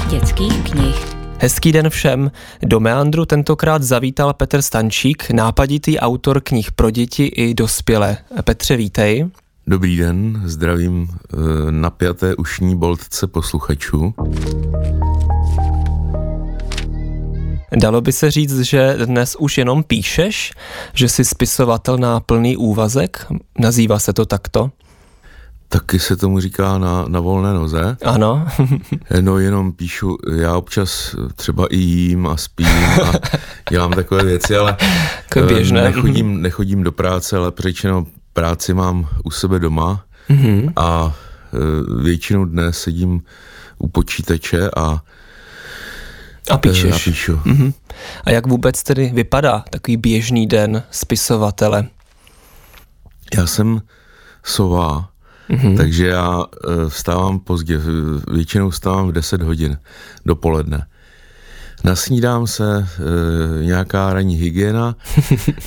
krásných dětských knih. Hezký den všem. Do Meandru tentokrát zavítal Petr Stančík, nápaditý autor knih pro děti i dospělé. Petře, vítej. Dobrý den, zdravím eh, napjaté ušní boltce posluchačů. Dalo by se říct, že dnes už jenom píšeš, že jsi spisovatel na plný úvazek? Nazývá se to takto? Taky se tomu říká na, na volné noze. Ano. no jenom píšu, já občas třeba i jím a spím a dělám takové věci, ale jako běžné. Nechodím, nechodím do práce, ale řečeno práci mám u sebe doma mm-hmm. a e, většinu dne sedím u počítače a a píšeš. A píšu. Mm-hmm. A jak vůbec tedy vypadá takový běžný den spisovatele? Já jsem sova, mm-hmm. takže já e, vstávám pozdě, většinou vstávám v 10 hodin dopoledne. Nasnídám se e, nějaká ranní hygiena.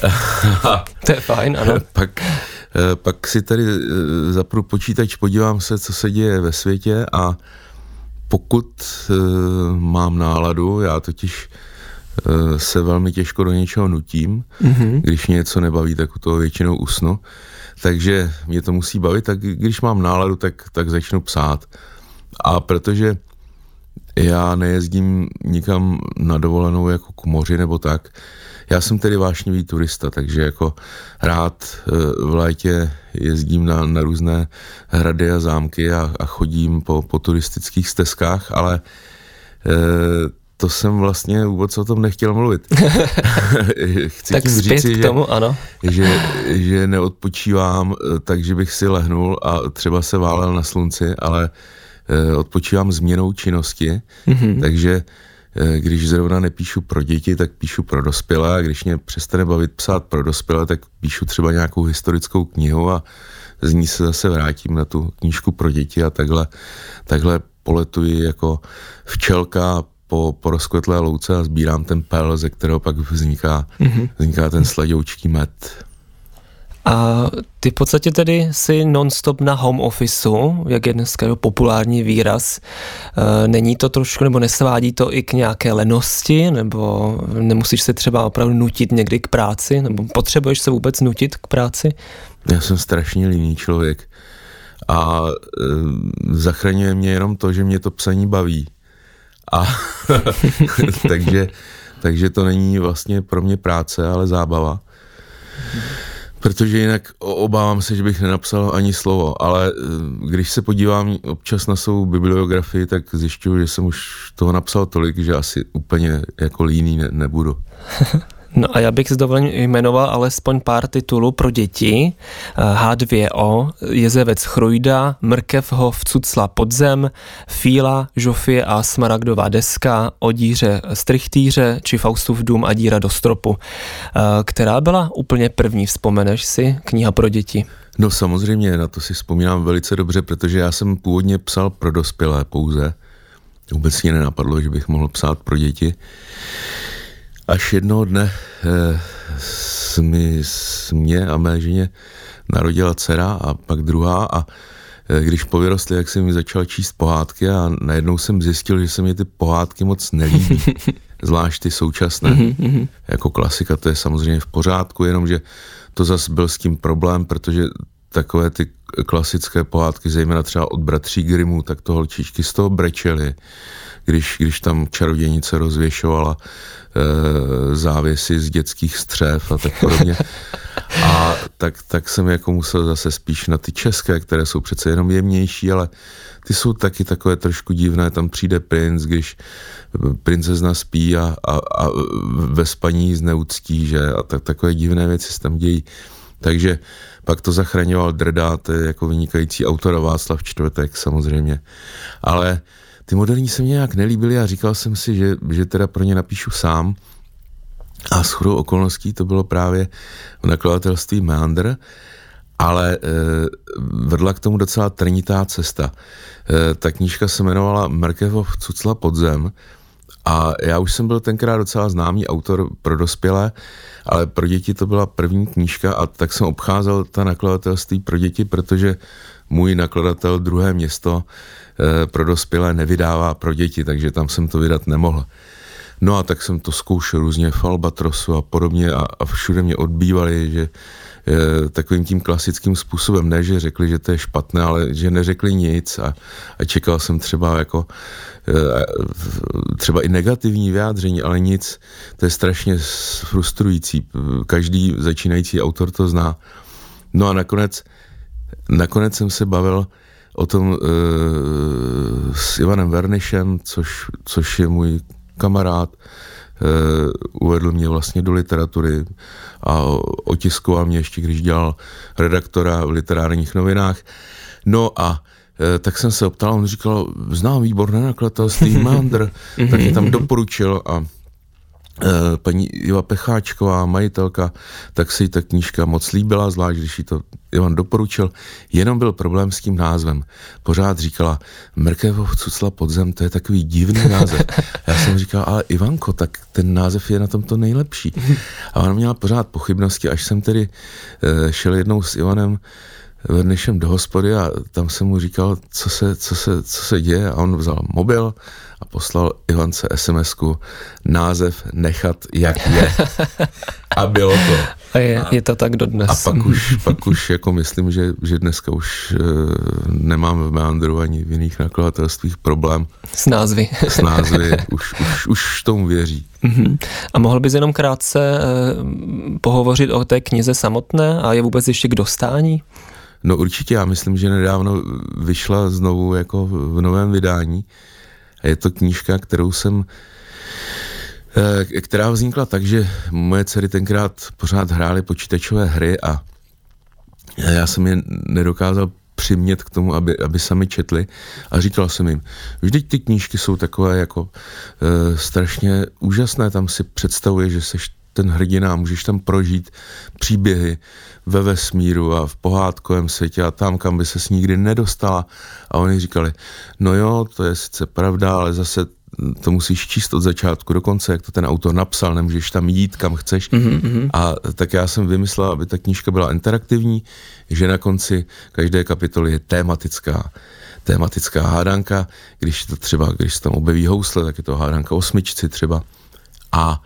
to je fajn, ano. pak, e, pak si tady zapnu počítač, podívám se, co se děje ve světě a pokud e, mám náladu, já totiž e, se velmi těžko do něčeho nutím, mm-hmm. když mě něco nebaví, tak u toho většinou usnu, takže mě to musí bavit, tak když mám náladu, tak, tak začnu psát. A protože já nejezdím nikam na dovolenou jako k moři nebo tak, já jsem tedy vášnivý turista, takže jako rád eh, v létě jezdím na, na různé hrady a zámky a, a chodím po, po turistických stezkách, ale e, to jsem vlastně vůbec o tom nechtěl mluvit. Chci tak tím říct, k tomu, že, ano. že, že neodpočívám eh, tak, že bych si lehnul a třeba se válel na slunci, ale odpočívám změnou činnosti, mm-hmm. takže Eh, když zrovna nepíšu pro děti, tak píšu pro dospělé a když mě přestane bavit psát pro dospělé, tak píšu třeba nějakou historickou knihu a z ní se zase vrátím na tu knížku pro děti a takhle, takhle poletuji jako včelka po, po rozkvetlé louce a sbírám ten pel, ze kterého pak vzniká, mm-hmm. vzniká ten sladoučký med. A ty v podstatě tedy si nonstop na home officeu, jak je dneska populární výraz. E, není to trošku, nebo nesvádí to i k nějaké lenosti, nebo nemusíš se třeba opravdu nutit někdy k práci, nebo potřebuješ se vůbec nutit k práci? Já jsem strašně líný člověk a e, zachraňuje mě jenom to, že mě to psaní baví. A takže, takže to není vlastně pro mě práce, ale zábava. Protože jinak obávám se, že bych nenapsal ani slovo, ale eh, když se podívám občas na svou bibliografii, tak zjišťuju, že jsem už toho napsal tolik, že asi úplně jako líný ne, nebudu. No a já bych s dovolením jmenoval alespoň pár titulů pro děti. H2O, Jezevec Chrujda, Mrkev ho vcucla podzem, Fíla, Žofie a Smaragdová deska, Odíře Strichtýře či Faustův dům a díra do stropu. Která byla úplně první, vzpomeneš si, kniha pro děti? No samozřejmě, na to si vzpomínám velice dobře, protože já jsem původně psal pro dospělé pouze. Vůbec mě nenapadlo, že bych mohl psát pro děti. Až jednoho dne eh, mi, mě a mé ženě narodila dcera a pak druhá a eh, když povyrostli, jak jsem mi začal číst pohádky a najednou jsem zjistil, že se mi ty pohádky moc nelíbí. Zvlášť ty současné. Mm-hmm. Jako klasika to je samozřejmě v pořádku, jenomže to zase byl s tím problém, protože takové ty klasické pohádky, zejména třeba od bratří Grimmů, tak to holčičky z toho brečely, když, když tam čarodějnice rozvěšovala e, závěsy z dětských střev a tak podobně. A tak, tak jsem jako musel zase spíš na ty české, které jsou přece jenom jemnější, ale ty jsou taky takové trošku divné. Tam přijde princ, když princezna spí a, a, a ve spaní zneuctí, že? A tak, takové divné věci se tam dějí. Takže pak to zachraňoval Drdát jako vynikající autor Václav Čtvrtek samozřejmě. Ale ty moderní se mě nějak nelíbily a říkal jsem si, že, že teda pro ně napíšu sám. A s chodou okolností to bylo právě v nakladatelství Meander, ale e, vedla k tomu docela trnitá cesta. E, ta knížka se jmenovala Merkevov Cucla podzem a já už jsem byl tenkrát docela známý autor pro dospělé, ale pro děti to byla první knížka a tak jsem obcházel ta nakladatelství pro děti, protože můj nakladatel druhé město eh, pro dospělé nevydává pro děti, takže tam jsem to vydat nemohl. No a tak jsem to zkoušel různě v Albatrosu a podobně a, a všude mě odbývali, že e, takovým tím klasickým způsobem, ne, že řekli, že to je špatné, ale že neřekli nic a, a čekal jsem třeba jako e, třeba i negativní vyjádření, ale nic, to je strašně frustrující. Každý začínající autor to zná. No a nakonec, nakonec jsem se bavil o tom e, s Ivanem Vernišem, což, což je můj kamarád, uh, uvedl mě vlastně do literatury a otiskoval mě ještě, když dělal redaktora v literárních novinách. No a uh, tak jsem se optal, on říkal, znám výborné nakladatelství Mandr, tak mě tam doporučil a Eh, paní Iva Pecháčková, majitelka, tak si ta knížka moc líbila, zvlášť když ji to Ivan doporučil. Jenom byl problém s tím názvem. Pořád říkala, Mrkevov cucla podzem, to je takový divný název. Já jsem říkal, ale Ivanko, tak ten název je na tom to nejlepší. A ona měla pořád pochybnosti, až jsem tedy eh, šel jednou s Ivanem Vernišem do hospody a tam jsem mu říkal, co se, co se, co se děje a on vzal mobil a poslal Ivance sms název nechat jak je. A bylo to. A je, a, je to tak dodnes. A pak už, pak už jako myslím, že, že dneska už uh, nemám v Meandru ani v jiných nakladatelstvích problém. S názvy. S názvy, už, už, už tomu věří. Uh-huh. A mohl bys jenom krátce uh, pohovořit o té knize samotné a je vůbec ještě k dostání? No určitě, já myslím, že nedávno vyšla znovu jako v novém vydání. Je to knížka, kterou jsem eh, která vznikla tak, že moje dcery tenkrát pořád hrály počítačové hry a já jsem je nedokázal přimět k tomu, aby, aby sami četli a říkal jsem jim, vždyť ty knížky jsou takové jako e, strašně úžasné, tam si představuje, že seš ten hrdina, můžeš tam prožít příběhy ve vesmíru a v pohádkovém světě a tam, kam by ses nikdy nedostala. A oni říkali, no jo, to je sice pravda, ale zase to musíš číst od začátku do konce, jak to ten autor napsal, nemůžeš tam jít, kam chceš. Mm-hmm. A tak já jsem vymyslel, aby ta knížka byla interaktivní, že na konci každé kapitoly je tématická tématická hádanka, když to třeba, když se tam objeví housle, tak je to hádanka osmičci třeba. A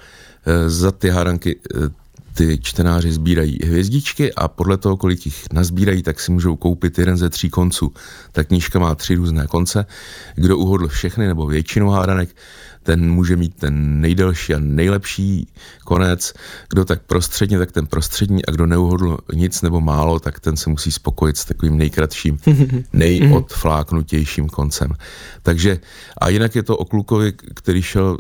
za ty hádanky eh, ty čtenáři sbírají hvězdičky a podle toho, kolik jich nazbírají, tak si můžou koupit jeden ze tří konců. Ta knížka má tři různé konce. Kdo uhodl všechny nebo většinu hádanek, ten může mít ten nejdelší a nejlepší konec. Kdo tak prostředně, tak ten prostřední a kdo neuhodl nic nebo málo, tak ten se musí spokojit s takovým nejkratším, nejodfláknutějším koncem. Takže a jinak je to o klukovi, který šel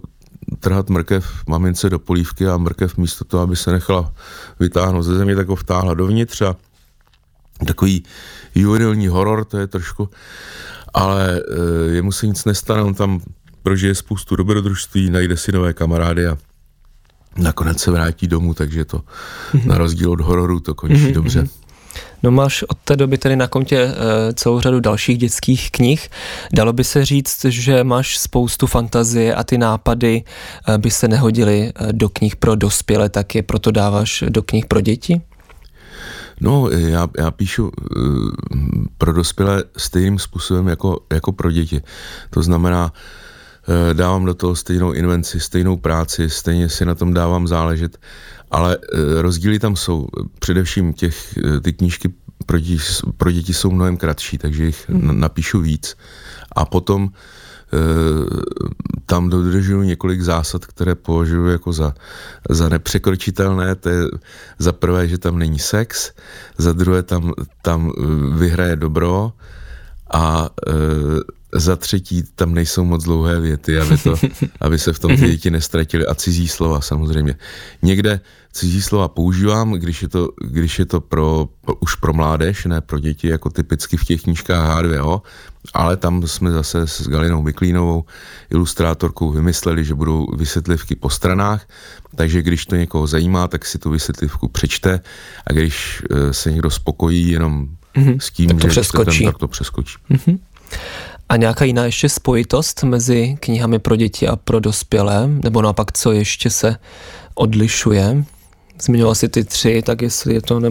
trhat mrkev mamince do polívky a mrkev místo toho, aby se nechala vytáhnout ze země, tak ho vtáhla dovnitř a takový juvenilní horor, to je trošku, ale e, jemu se nic nestane, on tam prožije spoustu dobrodružství, najde si nové kamarády a nakonec se vrátí domů, takže to na rozdíl od hororu to končí dobře. No máš od té doby tedy na kontě e, celou řadu dalších dětských knih. Dalo by se říct, že máš spoustu fantazie a ty nápady e, by se nehodily e, do knih pro dospělé, tak je proto dáváš do knih pro děti? No, já, já píšu pro dospělé stejným způsobem jako, jako pro děti. To znamená, uh, dávám do toho stejnou invenci, stejnou práci, stejně si na tom dávám záležet ale e, rozdíly tam jsou. Především těch, e, ty knížky pro děti, pro děti jsou mnohem kratší, takže jich hmm. napíšu víc. A potom tam dodržuju několik zásad, které považuji jako za, za nepřekročitelné. To je za prvé, že tam není sex, za druhé tam, tam vyhraje dobro a za třetí tam nejsou moc dlouhé věty, aby, to, aby se v tom ty děti nestratili a cizí slova samozřejmě. Někde cizí slova používám, když je to, když je to pro, pro, už pro mládež, ne pro děti, jako typicky v těch knížkách H2O, ale tam jsme zase s Galinou Miklínovou, ilustrátorkou, vymysleli, že budou vysvětlivky po stranách, takže když to někoho zajímá, tak si tu vysvětlivku přečte a když eh, se někdo spokojí jenom mm-hmm. s tím, tak to že přeskočí. Ten, tak to přeskočí. Mm-hmm. A nějaká jiná ještě spojitost mezi knihami pro děti a pro dospělé? Nebo naopak, co ještě se odlišuje? zmiňoval si ty tři, tak jestli je to, ne,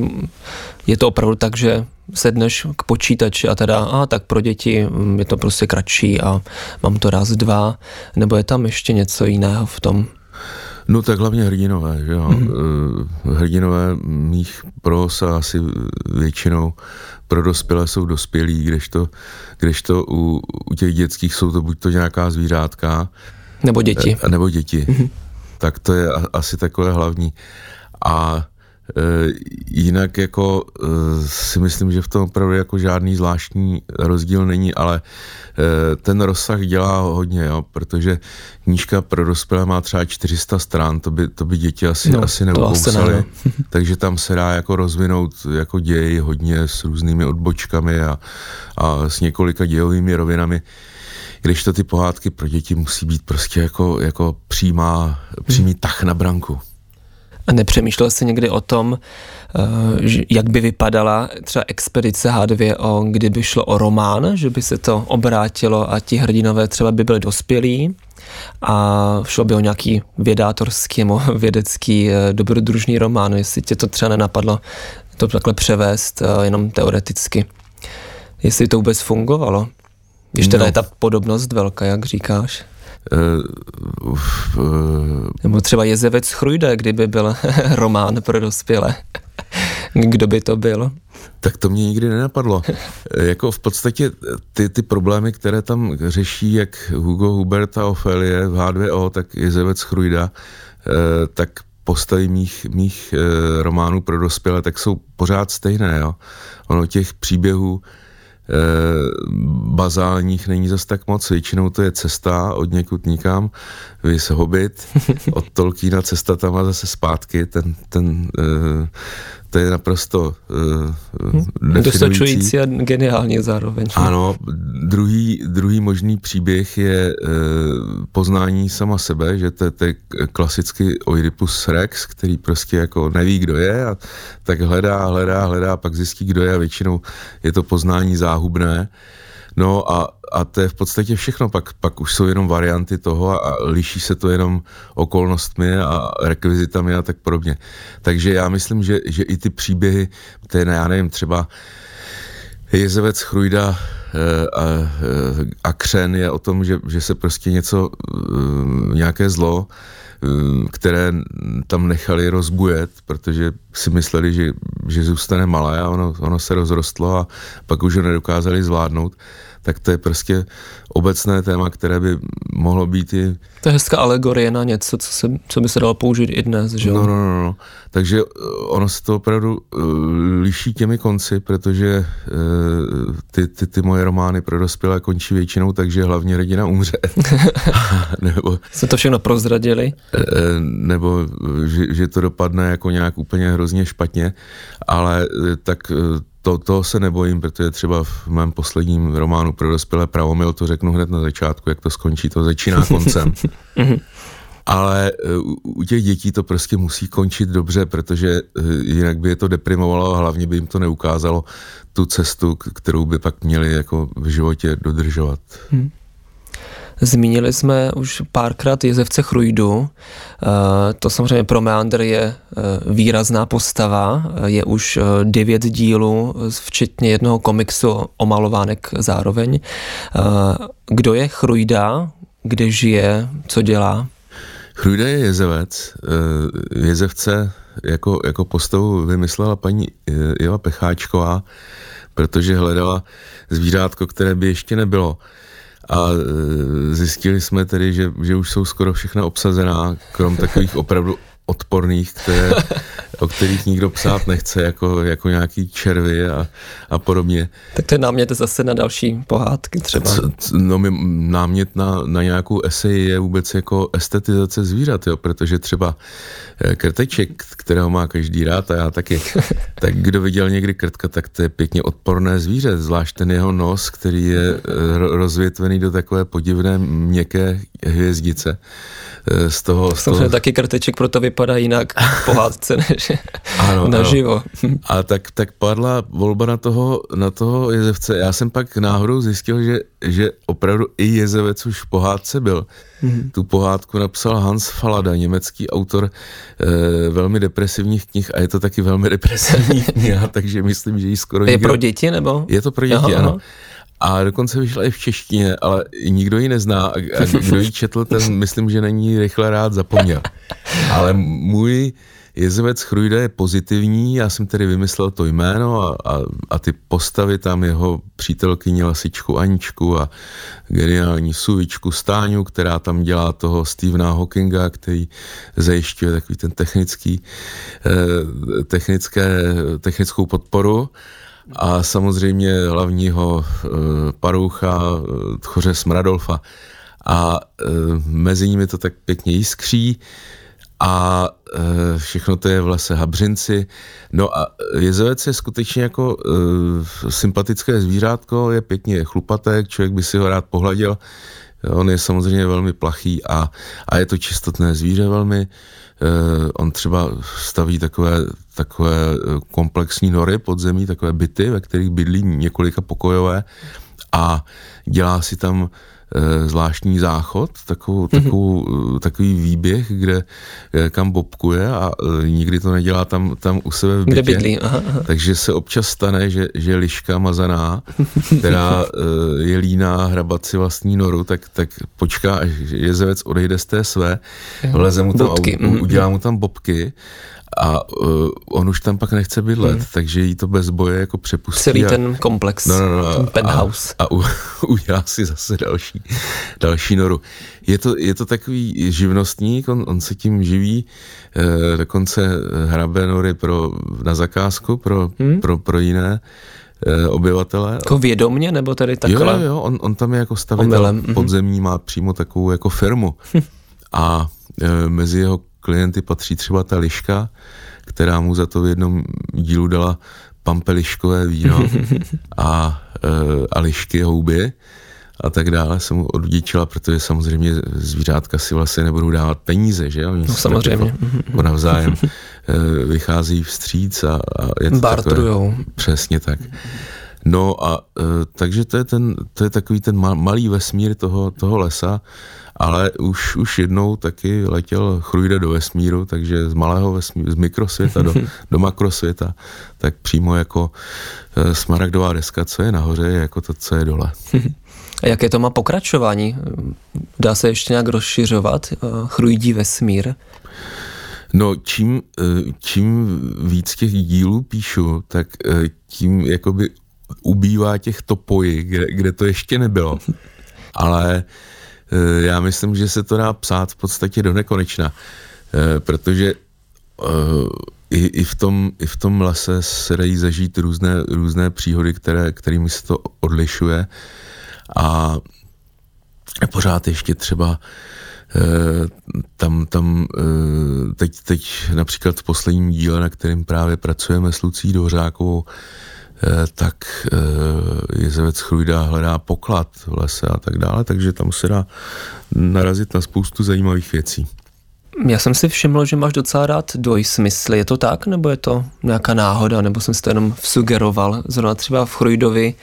je to opravdu tak, že sedneš k počítači a teda, a tak pro děti mm, je to prostě kratší a mám to raz, dva, nebo je tam ještě něco jiného v tom? No tak hlavně hrdinové, že jo. Mm-hmm. Hrdinové mých pros a asi většinou pro dospělé jsou dospělí, kdežto, kdežto u, u těch dětských jsou to buď to nějaká zvířátka, nebo děti. E, nebo děti. Mm-hmm. Tak to je asi takové hlavní. A jinak jako e, si myslím, že v tom opravdu jako žádný zvláštní rozdíl není, ale e, ten rozsah dělá hodně, jo, protože knížka pro dospělé má třeba 400 stran, to by, to by děti asi, no, asi neukousaly, takže tam se dá jako rozvinout jako děj hodně s různými odbočkami a, a s několika dějovými rovinami když to ty pohádky pro děti musí být prostě jako, jako přímá, přímý hmm. tah na branku. A nepřemýšlel jsi někdy o tom, eh, jak by vypadala třeba expedice H2O, kdyby šlo o román, že by se to obrátilo a ti hrdinové třeba by byli dospělí a šlo by o nějaký vědátorský nebo vědecký eh, dobrodružný román, jestli tě to třeba nenapadlo to takhle převést eh, jenom teoreticky. Jestli to vůbec fungovalo. Když teda no. je ta podobnost velká, jak říkáš. Uh, uh, Nebo třeba Jezevec Chrujde, kdyby byl román pro dospělé. Kdo by to byl? Tak to mě nikdy nenapadlo. jako v podstatě ty, ty problémy, které tam řeší jak Hugo Hubert a Ofelie v H2O, tak Jezevec Chrujda, uh, tak postavy mých, mých románů pro dospělé, tak jsou pořád stejné. Jo? Ono těch příběhů Eh, bazálních není zas tak moc, většinou to je cesta od někud nikam, vys Hobbit, od Tolkiena cesta tam a zase zpátky, ten, ten uh, to je naprosto uh, Dostačující a geniální zároveň. Ano, druhý, druhý možný příběh je uh, poznání sama sebe, že to, to je klasicky Oedipus Rex, který prostě jako neví, kdo je a tak hledá, hledá, hledá, pak zjistí, kdo je a většinou je to poznání záhubné. No a a to je v podstatě všechno. Pak, pak už jsou jenom varianty toho a liší se to jenom okolnostmi a rekvizitami a tak podobně. Takže já myslím, že, že i ty příběhy, je, já nevím, třeba Jezevec Chrujda eh, a, eh, a Křen je o tom, že, že se prostě něco, eh, nějaké zlo, které tam nechali rozbujet, protože si mysleli, že, že zůstane malé a ono, ono se rozrostlo a pak už ho nedokázali zvládnout tak to je prostě obecné téma, které by mohlo být i... To je hezká alegorie na něco, co, se, co by se dalo použít i dnes, že No, no, no, no. Takže eh, ono se to opravdu uh, liší těmi konci, protože uh, ty, ty, ty moje romány pro dospělé končí většinou, takže hlavně hrdina umře. nebo... Jste to všechno prozradili? Uh, nebo že, že to dopadne jako nějak úplně hrozně špatně, ale uh, tak uh, to, to se nebojím, protože třeba v mém posledním románu pro dospělé pravomil to řeknu hned na začátku, jak to skončí, to začíná koncem. Mhm. Ale e, u těch dětí to prostě musí končit dobře, protože e, jinak by je to deprimovalo a hlavně by jim to neukázalo tu cestu, kterou by pak měli jako v životě dodržovat. Hmm. Zmínili jsme už párkrát jezevce Chrujdu. Eh, to samozřejmě pro Meander je eh, výrazná postava. Je už eh, devět dílů, včetně jednoho komiksu o malovánek zároveň. Kdo je Chrujda? Kde žije? Co dělá? Chrujda je jezevec. Jezevce jako, jako postavu vymyslela paní Jeva Pecháčková, protože hledala zvířátko, které by ještě nebylo a e, zjistili jsme tedy, že, že už jsou skoro všechna obsazená, krom takových opravdu odporných, které, o kterých nikdo psát nechce, jako, jako nějaký červy a, a podobně. Tak to je námět zase na další pohádky třeba. No, my, námět na, na nějakou esej je vůbec jako estetizace zvířat, jo, protože třeba eh, krteček, kterého má každý rád a já taky, tak kdo viděl někdy krtka, tak to je pěkně odporné zvíře, zvlášť ten jeho nos, který je eh, rozvětvený do takové podivné měkké hvězdice. Eh, z toho... Z toho... taky krteček proto vypadá jinak v pohádce než ano, naživo. Ano. A tak, tak padla volba na toho, na toho jezevce. Já jsem pak náhodou zjistil, že, že opravdu i jezevec už v pohádce byl. Mm-hmm. Tu pohádku napsal Hans Falada, německý autor e, velmi depresivních knih a je to taky velmi depresivní kniha, takže myslím, že ji skoro Je nikdo... pro děti nebo? Je to pro děti, aha, ano. Aha. A dokonce vyšla i v češtině, ale nikdo ji nezná. A kdo ji četl, ten myslím, že není rychle rád zapomněl. Ale můj jezevec Chrujda je pozitivní, já jsem tedy vymyslel to jméno a, a, a ty postavy tam jeho přítelkyni Lasičku Aničku a geniální Suvičku Stáňu, která tam dělá toho Stevena Hawkinga, který zajišťuje takový ten technický, eh, technické, technickou podporu a samozřejmě hlavního e, paroucha e, Tchoře Smradolfa. A e, mezi nimi to tak pěkně jiskří a všechno to je v lese Habřinci. No a jezevec je skutečně jako sympatické zvířátko, je pěkně chlupaté, člověk by si ho rád pohladil. On je samozřejmě velmi plachý a, a je to čistotné zvíře velmi. Eh, on třeba staví takové, takové eh, komplexní nory podzemí, takové byty, ve kterých bydlí několika pokojové a dělá si tam zvláštní záchod, takovou, mhm. takovou, mm-hmm. takový výběh, kde eh, kam bobkuje a nikdy to nedělá tam, tam u sebe v bytě. Kde bydlí, aha, aha. Takže se občas stane, že, že liška mazaná, která je líná hrabat si vlastní noru, tak, tak počká, až jezevec odejde z té své, vleze mu tam, Bobky. a udělá mu tam bobky a uh, on už tam pak nechce bydlet, hmm. takže jí to bez boje jako přepustí. Celý a, ten komplex, no, no, no, ten penthouse. A, a u, udělá si zase další, další noru. Je to, je to takový živnostník, on, on se tím živí, eh, dokonce hrabe nory pro, na zakázku pro, hmm. pro, pro jiné eh, obyvatele. Jako vědomně, nebo tady takhle? Jo, jo, on, on tam je jako stavitel Omylem. Mhm. podzemní, má přímo takovou jako firmu. a e, mezi jeho klienty patří třeba ta liška, která mu za to v jednom dílu dala pampeliškové víno a, e, a lišky, houby a tak dále se mu odvděčila, protože samozřejmě zvířátka si vlastně nebudou dávat peníze, že jo? No samozřejmě. Jako navzájem e, vychází vstříc a, a je to Bartrujou. Takové, přesně tak. No a e, takže to je, ten, to je takový ten malý vesmír toho, toho lesa ale už, už jednou taky letěl Chrujde do vesmíru, takže z malého vesmíru, z mikrosvěta do, do makrosvěta, tak přímo jako e, smaragdová deska, co je nahoře, je jako to, co je dole. A jaké to má pokračování? Dá se ještě nějak rozšiřovat e, Chrujdí vesmír? No, čím, e, čím víc těch dílů píšu, tak tím jakoby ubývá těch topojí, kde, kde to ještě nebylo. Ale Eh, já myslím, že se to dá psát v podstatě do nekonečna, eh, protože eh, i, i, v tom, i v tom lese se dají zažít různé, různé příhody, které, kterými se to odlišuje a pořád ještě třeba tam, tam teď, teď například v posledním díle, na kterém právě pracujeme s Lucí Dořákovou, tak eh, jezevec Chrujda hledá poklad v lese a tak dále, takže tam se dá narazit na spoustu zajímavých věcí. Já jsem si všiml, že máš docela rád dvojsmysly. Je to tak, nebo je to nějaká náhoda, nebo jsem si to jenom sugeroval? Zrovna třeba v Chrujdovi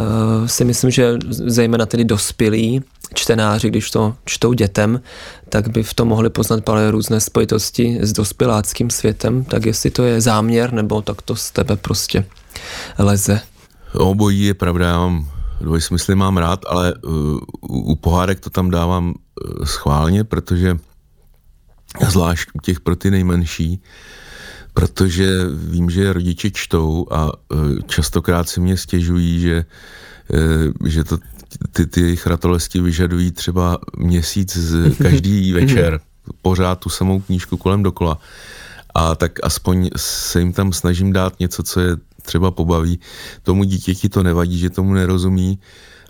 uh, si myslím, že zejména tedy dospělí čtenáři, když to čtou dětem, tak by v tom mohli poznat právě různé spojitosti s dospěláckým světem, tak jestli to je záměr, nebo tak to z tebe prostě leze. Obojí je pravda, já mám dvojsmysly mám rád, ale uh, u pohádek to tam dávám uh, schválně, protože zvlášť u těch pro ty nejmenší, protože vím, že rodiče čtou a uh, častokrát si mě stěžují, že, uh, že to ty, ty jejich ratolesti vyžadují třeba měsíc z každý večer, pořád tu samou knížku kolem dokola. A tak aspoň se jim tam snažím dát něco, co je třeba pobaví. Tomu dítěti to nevadí, že tomu nerozumí,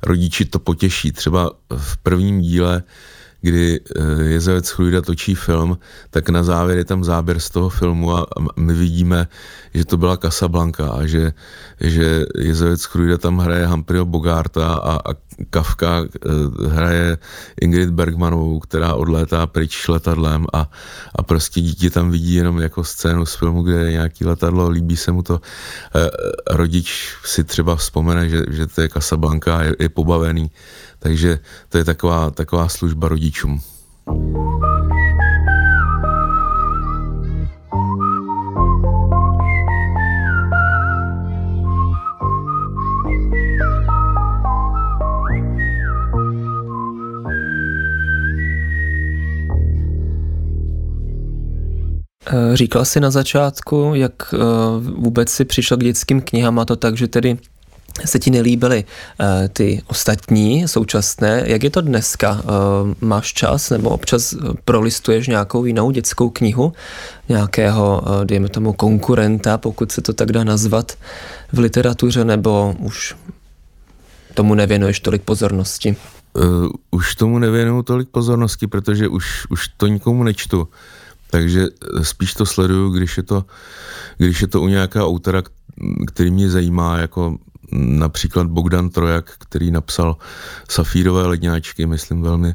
rodiči to potěší. Třeba v prvním díle, kdy eh, Jezevec Chluida točí film, tak na závěr je tam záběr z toho filmu a my vidíme, že to byla Casablanca a že, že Jezevec Chluida tam hraje Humphreyho Bogarta a, a Kafka hraje Ingrid Bergmanovou, která odlétá pryč letadlem a, a prostě dítě tam vidí jenom jako scénu z filmu, kde je nějaký letadlo, líbí se mu to. Rodič si třeba vzpomene, že, že to je Casablanca a je, je pobavený. Takže to je taková, taková služba rodičům. Říkal jsi na začátku, jak eh, vůbec si přišel k dětským knihám a to tak, že tedy se ti nelíbily uh, ty ostatní současné. Jak je to dneska? Uh, máš čas nebo občas prolistuješ nějakou jinou dětskou knihu, nějakého, dejme tomu, konkurenta, pokud se to tak dá nazvat, v literatuře, nebo už tomu nevěnuješ tolik pozornosti? Uh, už tomu nevěnuju tolik pozornosti, protože už, už to nikomu nečtu. Takže spíš to sleduju, když je to, když je to u nějakého autora, který mě zajímá, jako například Bogdan Trojak, který napsal Safírové ledňáčky, myslím velmi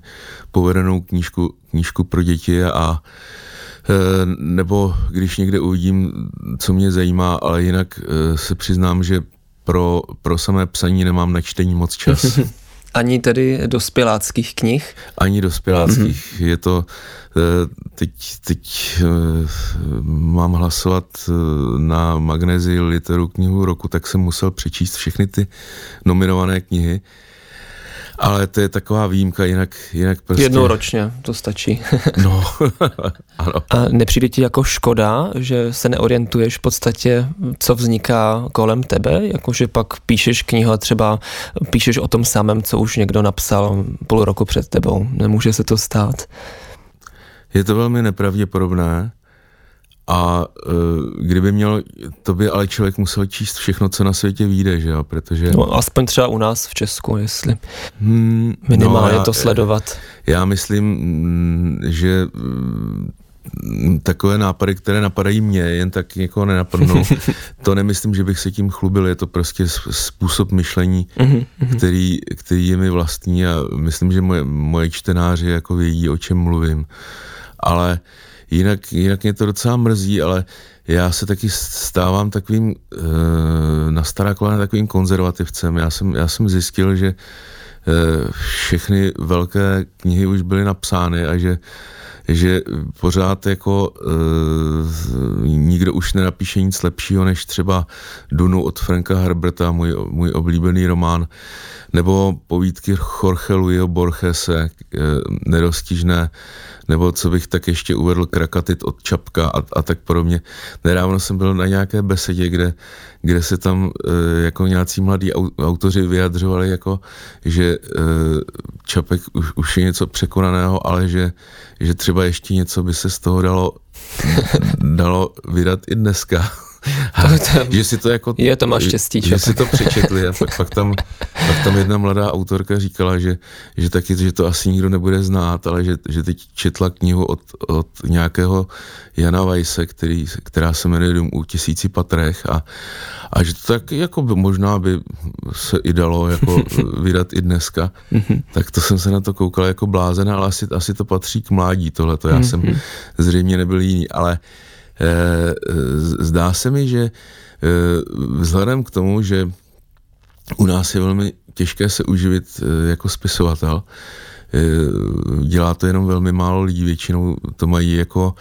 povedenou knížku, knížku pro děti a e, nebo když někde uvidím, co mě zajímá, ale jinak e, se přiznám, že pro, pro samé psaní nemám na čtení moc čas. Ani tedy dospěláckých knih? Ani dospěláckých. Mm-hmm. Je to, eh, teď, teď eh, mám hlasovat eh, na Magnezi literu knihu roku, tak jsem musel přečíst všechny ty nominované knihy ale to je taková výjimka, jinak, jinak prostě... Jednou ročně, to stačí. no, ano. A nepřijde ti jako škoda, že se neorientuješ v podstatě, co vzniká kolem tebe? Jakože pak píšeš knihu a třeba píšeš o tom samém, co už někdo napsal půl roku před tebou. Nemůže se to stát? Je to velmi nepravděpodobné. A uh, kdyby měl, to by ale člověk musel číst všechno, co na světě vyjde, že jo, protože... No, aspoň třeba u nás v Česku, jestli hmm, minimálně no, já, to sledovat. Já myslím, mm, že mm, takové nápady, které napadají mě, jen tak někoho nenapadnou. to nemyslím, že bych se tím chlubil, je to prostě způsob myšlení, mhm, mhm. který, který je mi vlastní a myslím, že moje, moje čtenáři jako vědí, o čem mluvím. Ale uh, Jinak, jinak mě to docela mrzí, ale já se taky stávám takovým e, na stará kolena takovým konzervativcem. Já jsem, já jsem zjistil, že e, všechny velké knihy už byly napsány a že že pořád jako e, nikdo už nenapíše nic lepšího než třeba Dunu od Franka Herberta, můj, můj oblíbený román, nebo povídky Jorge Luiho Borgese, e, nedostižné nebo co bych tak ještě uvedl, Krakatit od Čapka a, a tak podobně. Nedávno jsem byl na nějaké besedě, kde, kde se tam e, jako nějací mladí autoři vyjadřovali, jako, že e, Čapek už, už je něco překonaného, ale že, že třeba ještě něco by se z toho dalo, dalo vydat i dneska. že si to jako... Je to má štěstí. Že, že si to přečetli a pak, pak, tam, pak tam jedna mladá autorka říkala, že, že taky, že to asi nikdo nebude znát, ale že, že teď četla knihu od, od nějakého Jana Weisse, který, která se jmenuje Dům u tisíci patrech a, a že to tak jako by, možná by se i dalo jako vydat i dneska. Mhm. tak to jsem se na to koukal jako blázen, ale asi, asi to patří k mládí tohleto. Já jsem mhm. zřejmě nebyl jiný, ale zdá se mi, že eh, vzhledem k tomu, že u nás je velmi těžké se uživit eh, jako spisovatel, dělá to jenom velmi málo lidí, většinou to mají jako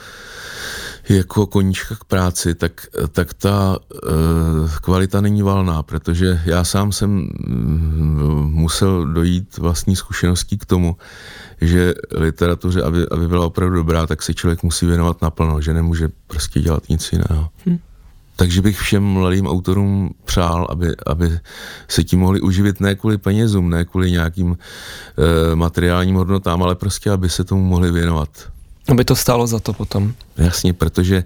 jako koníčka k práci, tak, tak ta uh, kvalita není valná, protože já sám jsem mm, musel dojít vlastní zkušeností k tomu, že literatuře, aby, aby byla opravdu dobrá, tak se člověk musí věnovat naplno, že nemůže prostě dělat nic jiného. Hm. Takže bych všem mladým autorům přál, aby, aby se tím mohli uživit ne kvůli penězům, ne kvůli nějakým e, materiálním hodnotám, ale prostě, aby se tomu mohli věnovat. Aby to stálo za to potom. Jasně, protože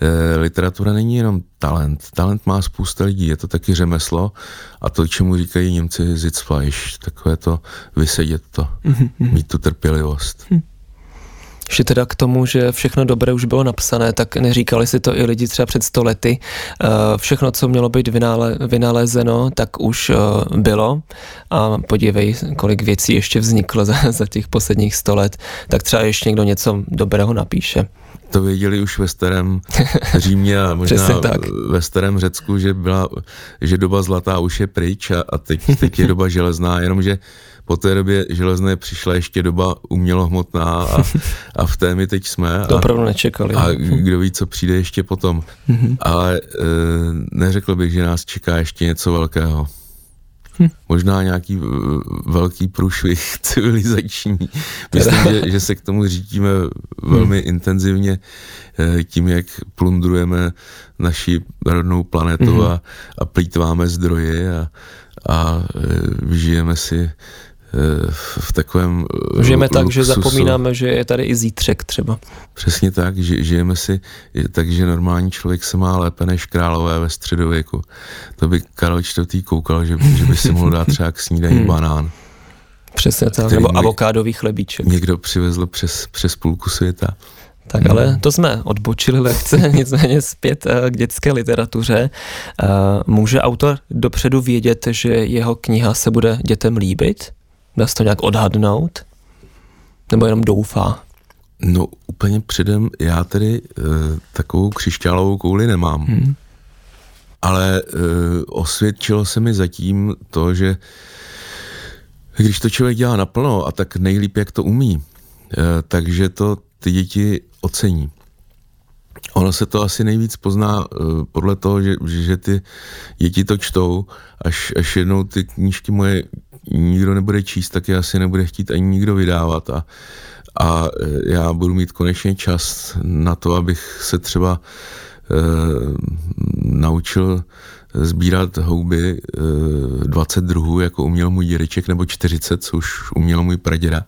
e, literatura není jenom talent. Talent má spousta lidí, je to taky řemeslo a to, čemu říkají Němci Sitzfleisch, takové to vysedět to, mm-hmm. mít tu trpělivost. Mm. Ještě teda k tomu, že všechno dobré už bylo napsané, tak neříkali si to i lidi třeba před stolety. Eh, všechno, co mělo být vynalezeno, tak už eh, bylo. A podívej, kolik věcí ještě vzniklo za, za těch posledních sto let. Tak třeba ještě někdo něco dobrého napíše to věděli už ve starém Římě a možná ve starém Řecku, že, byla, že doba zlatá už je pryč a, a teď, teď je doba železná, jenomže po té době železné přišla ještě doba umělohmotná a, a v té my teď jsme. To opravdu nečekali. A kdo ví, co přijde ještě potom. Mm-hmm. Ale e, neřekl bych, že nás čeká ještě něco velkého. Hm. Možná nějaký velký průšvih civilizační. Myslím, že, že se k tomu řítíme velmi hm. intenzivně e, tím, jak plundrujeme naši rodnou planetu hm. a, a plítváme zdroje a, a e, žijeme si v takovém eh, Žijeme luxusu. tak, že zapomínáme, že je tady i zítřek třeba. Přesně tak, že žijeme si tak, že normální člověk se má lépe než králové ve středověku. To by Karel IV. koukal, že, že by si mohl dát třeba k snídaní hmm. banán. Přesně tak, nebo avokádový chlebíček. Někdo přivezl přes, přes půlku světa. Tak ale to jsme odbočili lehce, nicméně zpět eh, k dětské literatuře. Eh, může autor dopředu vědět, že jeho kniha se bude dětem líbit? Dá se to nějak odhadnout? Nebo jenom doufá? No úplně předem já tedy e, takovou křišťálovou kouli nemám. Hmm. Ale e, osvědčilo se mi zatím to, že když to člověk dělá naplno a tak nejlíp, jak to umí, e, takže to ty děti ocení. Ono se to asi nejvíc pozná uh, podle toho, že, že ty děti to čtou, až, až jednou ty knížky moje nikdo nebude číst, tak je asi nebude chtít ani nikdo vydávat a, a e, já budu mít konečně čas na to, abych se třeba e, naučil sbírat houby e, 20 druhů, jako uměl můj dědeček, nebo 40, co už uměl můj praděda.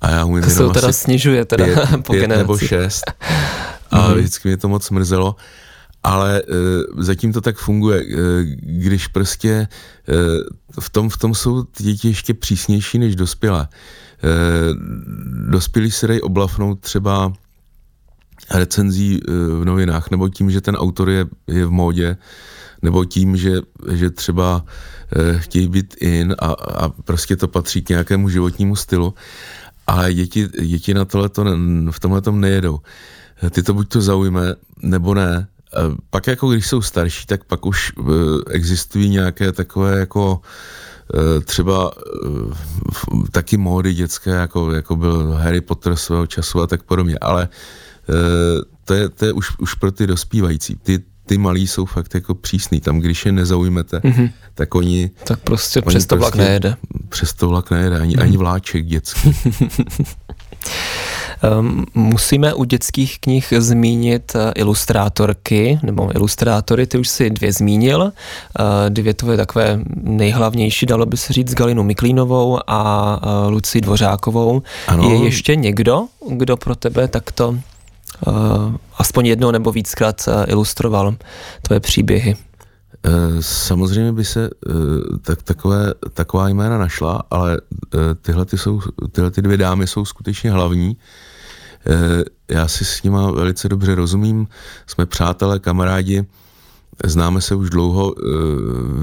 A já umím to se teda snižuje teda pět, po pět nebo šest. A mm. vždycky mě to moc mrzelo ale e, zatím to tak funguje, e, když prostě e, v, tom, v tom jsou děti ještě přísnější než dospělé. E, dospělí se dají oblafnout třeba recenzí v novinách, nebo tím, že ten autor je, je v módě, nebo tím, že, že třeba chtějí být in a, a prostě to patří k nějakému životnímu stylu. A děti, děti na tohle v tomhle tom nejedou. Ty to buď to zaujme, nebo ne. Eh, pak jako když jsou starší, tak pak už eh, existují nějaké takové jako eh, třeba taky módy dětské, jako, jako byl Harry Potter svého času a tak podobně, ale to je, to je už, už pro ty dospívající. Ty, ty malí jsou fakt jako přísný. Tam, když je nezaujmete, mm-hmm. tak oni... Tak prostě oni přes to vlak prostě, nejede. Přes to vlak nejede, ani, mm. ani vláček dětský. Ehm, musíme u dětských knih zmínit eh, ilustrátorky, nebo ilustrátory, ty už si dvě zmínil. Eh, dvě to je takové nejhlavnější, dalo by se říct, Galinu Miklínovou a eh, Lucí Dvořákovou. Ano. Je ještě někdo, kdo pro tebe takto aspoň jednou nebo víckrát ilustroval tvoje příběhy? Samozřejmě by se tak, takové, taková jména našla, ale tyhle, ty jsou, tyhle ty dvě dámy jsou skutečně hlavní. Eh, já si s nima velice dobře rozumím, jsme přátelé, kamarádi, známe se už dlouho, eh,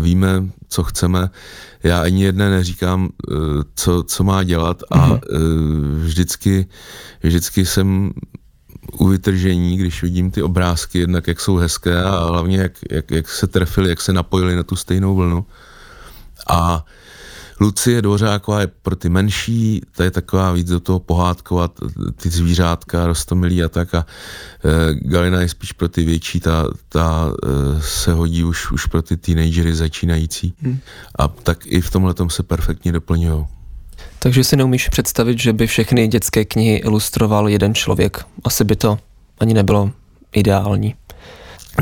víme, co chceme. Já ani jedné neříkám, eh, co, co má dělat a mm-hmm. vždycky, vždycky jsem u vytržení, když vidím ty obrázky, jednak jak jsou hezké a hlavně jak, jak, jak se trefili, jak se napojili na tu stejnou vlnu. A Lucie Dvořáková je pro ty menší, ta je taková víc do toho pohádkovat, ty zvířátka, rostomilí a tak a e, Galina je spíš pro ty větší, ta, ta e, se hodí už, už pro ty teenagery začínající hmm. a tak i v tomhle se perfektně doplňují. Takže si neumíš představit, že by všechny dětské knihy ilustroval jeden člověk. Asi by to ani nebylo ideální.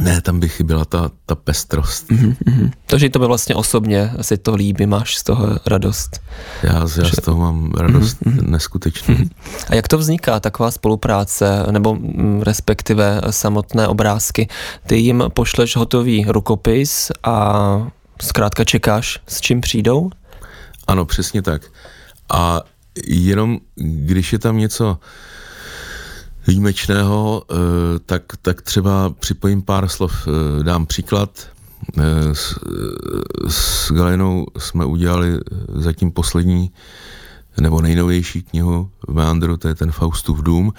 Ne, tam by chyběla ta, ta pestrost. Mm-hmm. Takže to by vlastně osobně asi to líbí, máš z toho radost. Já, já že... z toho mám radost mm-hmm. neskutečnou. Mm-hmm. A jak to vzniká, taková spolupráce, nebo mm, respektive samotné obrázky? Ty jim pošleš hotový rukopis a zkrátka čekáš, s čím přijdou? Ano, přesně tak. A jenom když je tam něco výjimečného, tak, tak třeba připojím pár slov, dám příklad. S, s Galenou jsme udělali zatím poslední nebo nejnovější knihu v Meandru, to je ten Faustův dům.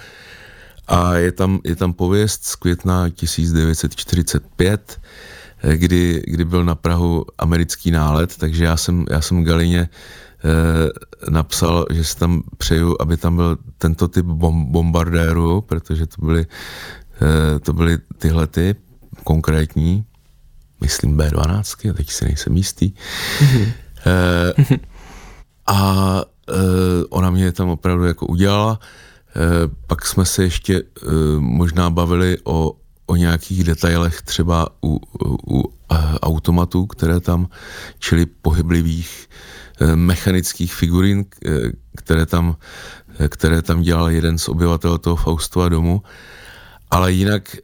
A je tam, je tam pověst z května 1945, kdy, kdy byl na Prahu americký nálet, takže já jsem, já jsem Galině eh, napsal, že si tam přeju, aby tam byl tento typ bom, bombardéru, protože to byly, eh, to byly tyhle ty konkrétní, myslím B12, teď si nejsem jistý. Mm-hmm. Eh, a Eh, ona mě tam opravdu jako udělala. Eh, pak jsme se ještě eh, možná bavili o, o nějakých detailech třeba u, u automatů, které tam, čili pohyblivých mechanických figurín, které tam, které tam dělal jeden z obyvatel toho Faustova domu. Ale jinak,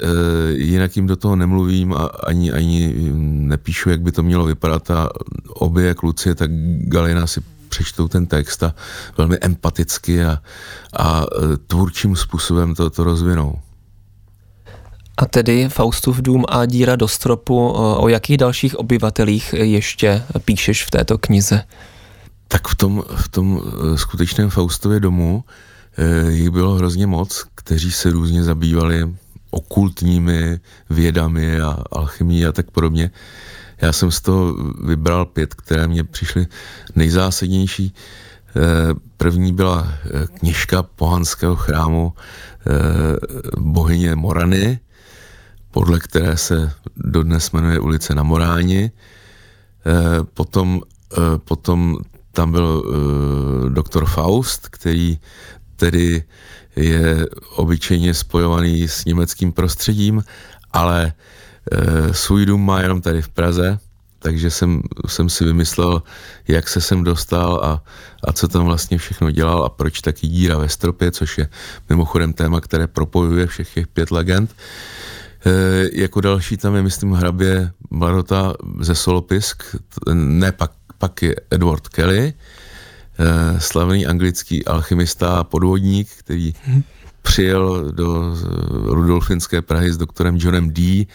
jinak jim do toho nemluvím a ani, ani nepíšu, jak by to mělo vypadat a obě kluci, tak Galina si přečtou ten text a velmi empaticky a, a tvůrčím způsobem to, to rozvinou. A tedy Faustův dům a díra do stropu, o jakých dalších obyvatelích ještě píšeš v této knize? Tak v tom, v tom e, skutečném Faustově domu jich bylo hrozně moc, kteří se různě zabývali okultními vědami a alchymí a tak podobně. Já jsem z toho vybral pět, které mě přišly nejzásadnější. Eh, první byla eh, kněžka pohanského chrámu eh, bohyně Morany, podle které se dodnes jmenuje ulice na Moráni. Potom, potom tam byl doktor Faust, který tedy je obyčejně spojovaný s německým prostředím, ale Eh, svůj dům má jenom tady v Praze, takže jsem, jsem si vymyslel, jak se sem dostal a, a co tam vlastně všechno dělal a proč taky díra ve stropě, což je mimochodem téma, které propojuje všech těch pět legend. E, jako další tam je, myslím, hrabě Mladota ze Solopisk, ne, pak, pak je Edward Kelly, e, slavný anglický alchymista a podvodník, který hmm. přijel do Rudolfinské Prahy s doktorem Johnem D.,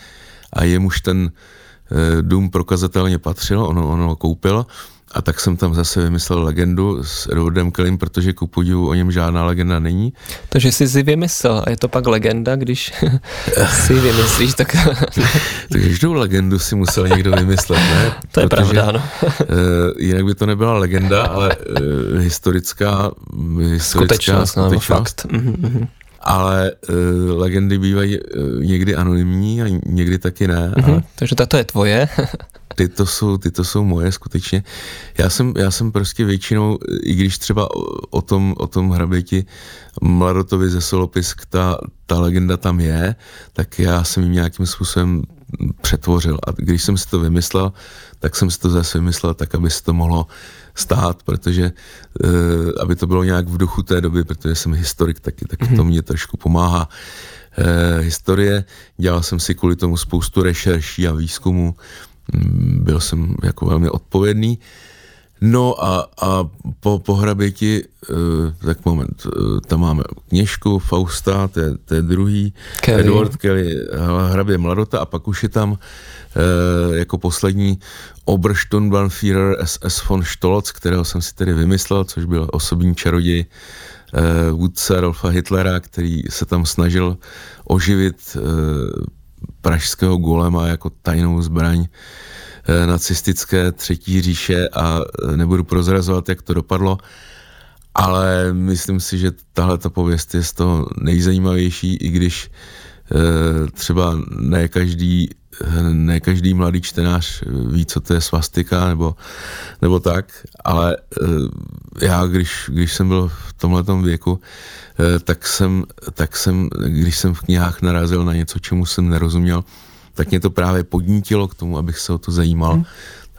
a jemuž ten e, dům prokazatelně patřil, ono, ono ho koupil, a tak jsem tam zase vymyslel legendu s Edwardem Kellym, protože ku podivu o něm žádná legenda není. Takže jsi si vymyslel a je to pak legenda, když si vymyslíš, tak... Takže každou legendu si musel někdo vymyslet, ne? To je protože, pravda, ano. uh, jinak by to nebyla legenda, ale uh, historická, historická skutečnost. skutečnost. No, fakt. Mm-hmm ale uh, legendy bývají uh, někdy anonymní a někdy taky ne. Mm-hmm, a takže tato je tvoje. Ty, to jsou, ty to jsou moje skutečně. Já jsem, já jsem prostě většinou, i když třeba o, o tom, o tom hraběti Mladotovi ze Solopisk, ta, ta legenda tam je, tak já jsem jim nějakým způsobem přetvořil. A když jsem si to vymyslel, tak jsem si to zase vymyslel tak, aby se to mohlo stát, protože uh, aby to bylo nějak v duchu té doby, protože jsem historik taky, tak to mě trošku pomáhá. Uh, historie, dělal jsem si kvůli tomu spoustu rešerší a výzkumu, byl jsem jako velmi odpovědný. No a, a po, po hraběti, uh, tak moment, uh, tam máme kněžku Fausta, to je, to je druhý, Kelly. Edward Kelly, hrabě Mladota a pak už je tam uh, jako poslední Obersturmbannführer SS von Stolz, kterého jsem si tedy vymyslel, což byl osobní čaroděj vůdce Rolfa Hitlera, který se tam snažil oživit pražského golema jako tajnou zbraň uh, nacistické třetí říše a nebudu prozrazovat, jak to dopadlo, ale myslím si, že tahle ta pověst je z toho nejzajímavější, i když třeba ne každý ne každý mladý čtenář ví, co to je svastika nebo, nebo tak, ale eh, já, když, když jsem byl v tomhle věku, eh, tak jsem, tak jsem, když jsem v knihách narazil na něco, čemu jsem nerozuměl, tak mě to právě podnítilo k tomu, abych se o to zajímal. Hmm.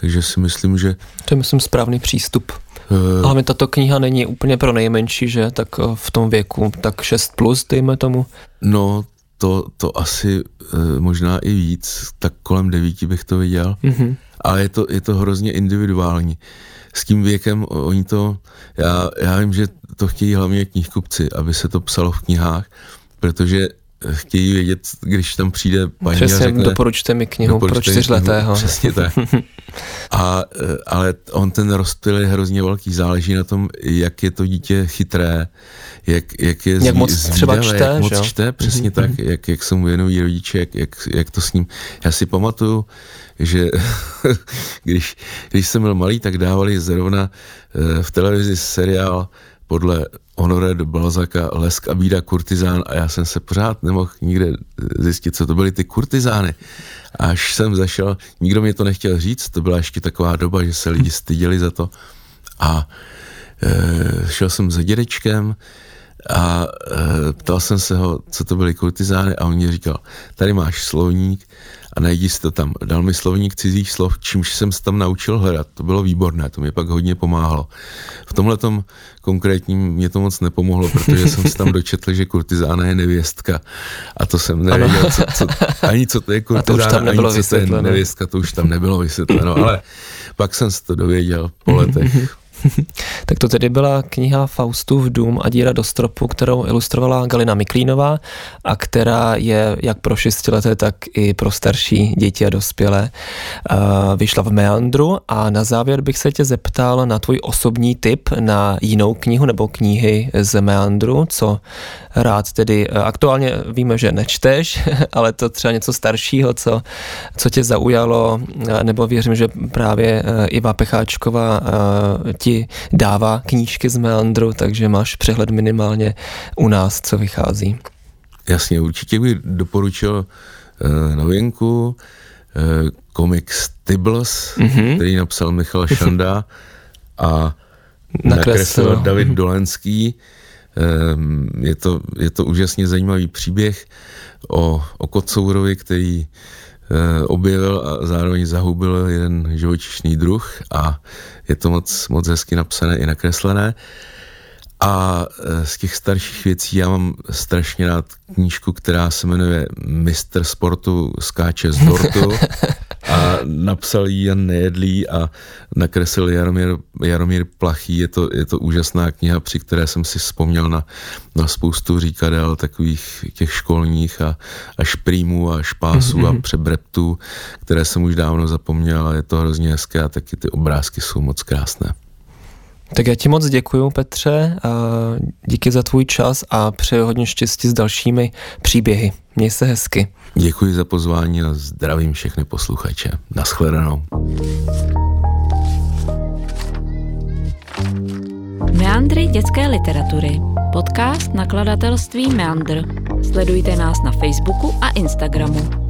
Takže si myslím, že... To je, myslím, správný přístup. Uh, Ale mi tato kniha není úplně pro nejmenší, že? Tak v tom věku, tak 6 plus, dejme tomu. No, to, to asi e, možná i víc, tak kolem devíti bych to viděl, mm-hmm. ale je to, je to hrozně individuální. S tím věkem oni to, já, já vím, že to chtějí hlavně knihkupci, aby se to psalo v knihách, protože chtějí vědět, když tam přijde paní Přesně, a řekne, doporučte mi knihu doporučte pro čtyřletého. Přesně tak. A, ale on ten rozptyl je hrozně velký, záleží na tom, jak je to dítě chytré, jak, jak je jak moc třeba čte, jak moc čte, přesně mm-hmm. tak, jak, jak se mu věnují rodiče, jak, jak, jak to s ním. Já si pamatuju, že když, když jsem byl malý, tak dávali zrovna eh, v televizi seriál podle Honoré de Balzaka Lesk a bída kurtizán a já jsem se pořád nemohl nikde zjistit, co to byly ty kurtizány. Až jsem zašel, nikdo mě to nechtěl říct, to byla ještě taková doba, že se lidi styděli za to a e, šel jsem za dědečkem a e, ptal jsem se ho, co to byly kurtizány a on mi říkal, tady máš slovník a najdi si to tam. Dal mi slovník cizích slov, čímž jsem se tam naučil hledat. To bylo výborné, to mi pak hodně pomáhalo. V tomhle konkrétním mě to moc nepomohlo, protože jsem se tam dočetl, že kurtizána je nevěstka a to jsem nevěděl, co, co, ani co to je kurtizána, ani co to je nevěstka, to už tam nebylo vysvětleno, ale pak jsem se to dověděl po letech. tak to tedy byla kniha Faustův dům a díra do stropu, kterou ilustrovala Galina Miklínová a která je jak pro šestileté, tak i pro starší děti a dospělé. Vyšla v Meandru a na závěr bych se tě zeptal na tvůj osobní tip na jinou knihu nebo knihy z Meandru, co rád tedy aktuálně víme, že nečteš, ale to třeba něco staršího, co, co tě zaujalo, nebo věřím, že právě Iva Pecháčková ti ti dává knížky z Meandru, takže máš přehled minimálně u nás, co vychází. Jasně, určitě bych doporučil uh, novinku, uh, komiks Tibbles, mm-hmm. který napsal Michal Šanda a nakreslil David Dolenský. Um, je, to, je to úžasně zajímavý příběh o, o kocourovi, který Eh, objevil a zároveň zahubil jeden živočišný druh a je to moc, moc hezky napsané i nakreslené. A eh, z těch starších věcí já mám strašně rád knížku, která se jmenuje Mistr sportu skáče z dortu a napsal ji Jan Nejedlý a nakreslil Jaromír, Jaromír Plachý. Je to, je to úžasná kniha, při které jsem si vzpomněl na, na spoustu říkadel takových těch školních a, a šprýmů a špásů mm-hmm. a mhm. přebreptů, které jsem už dávno zapomněl a je to hrozně hezké a taky ty obrázky jsou moc krásné. Tak já ti moc děkuji, Petře, a díky za tvůj čas a přeji hodně štěstí s dalšími příběhy. Měj se hezky. Děkuji za pozvání a zdravím všechny posluchače. Naschledanou. Meandry dětské literatury. Podcast nakladatelství Meandr. Sledujte nás na Facebooku a Instagramu.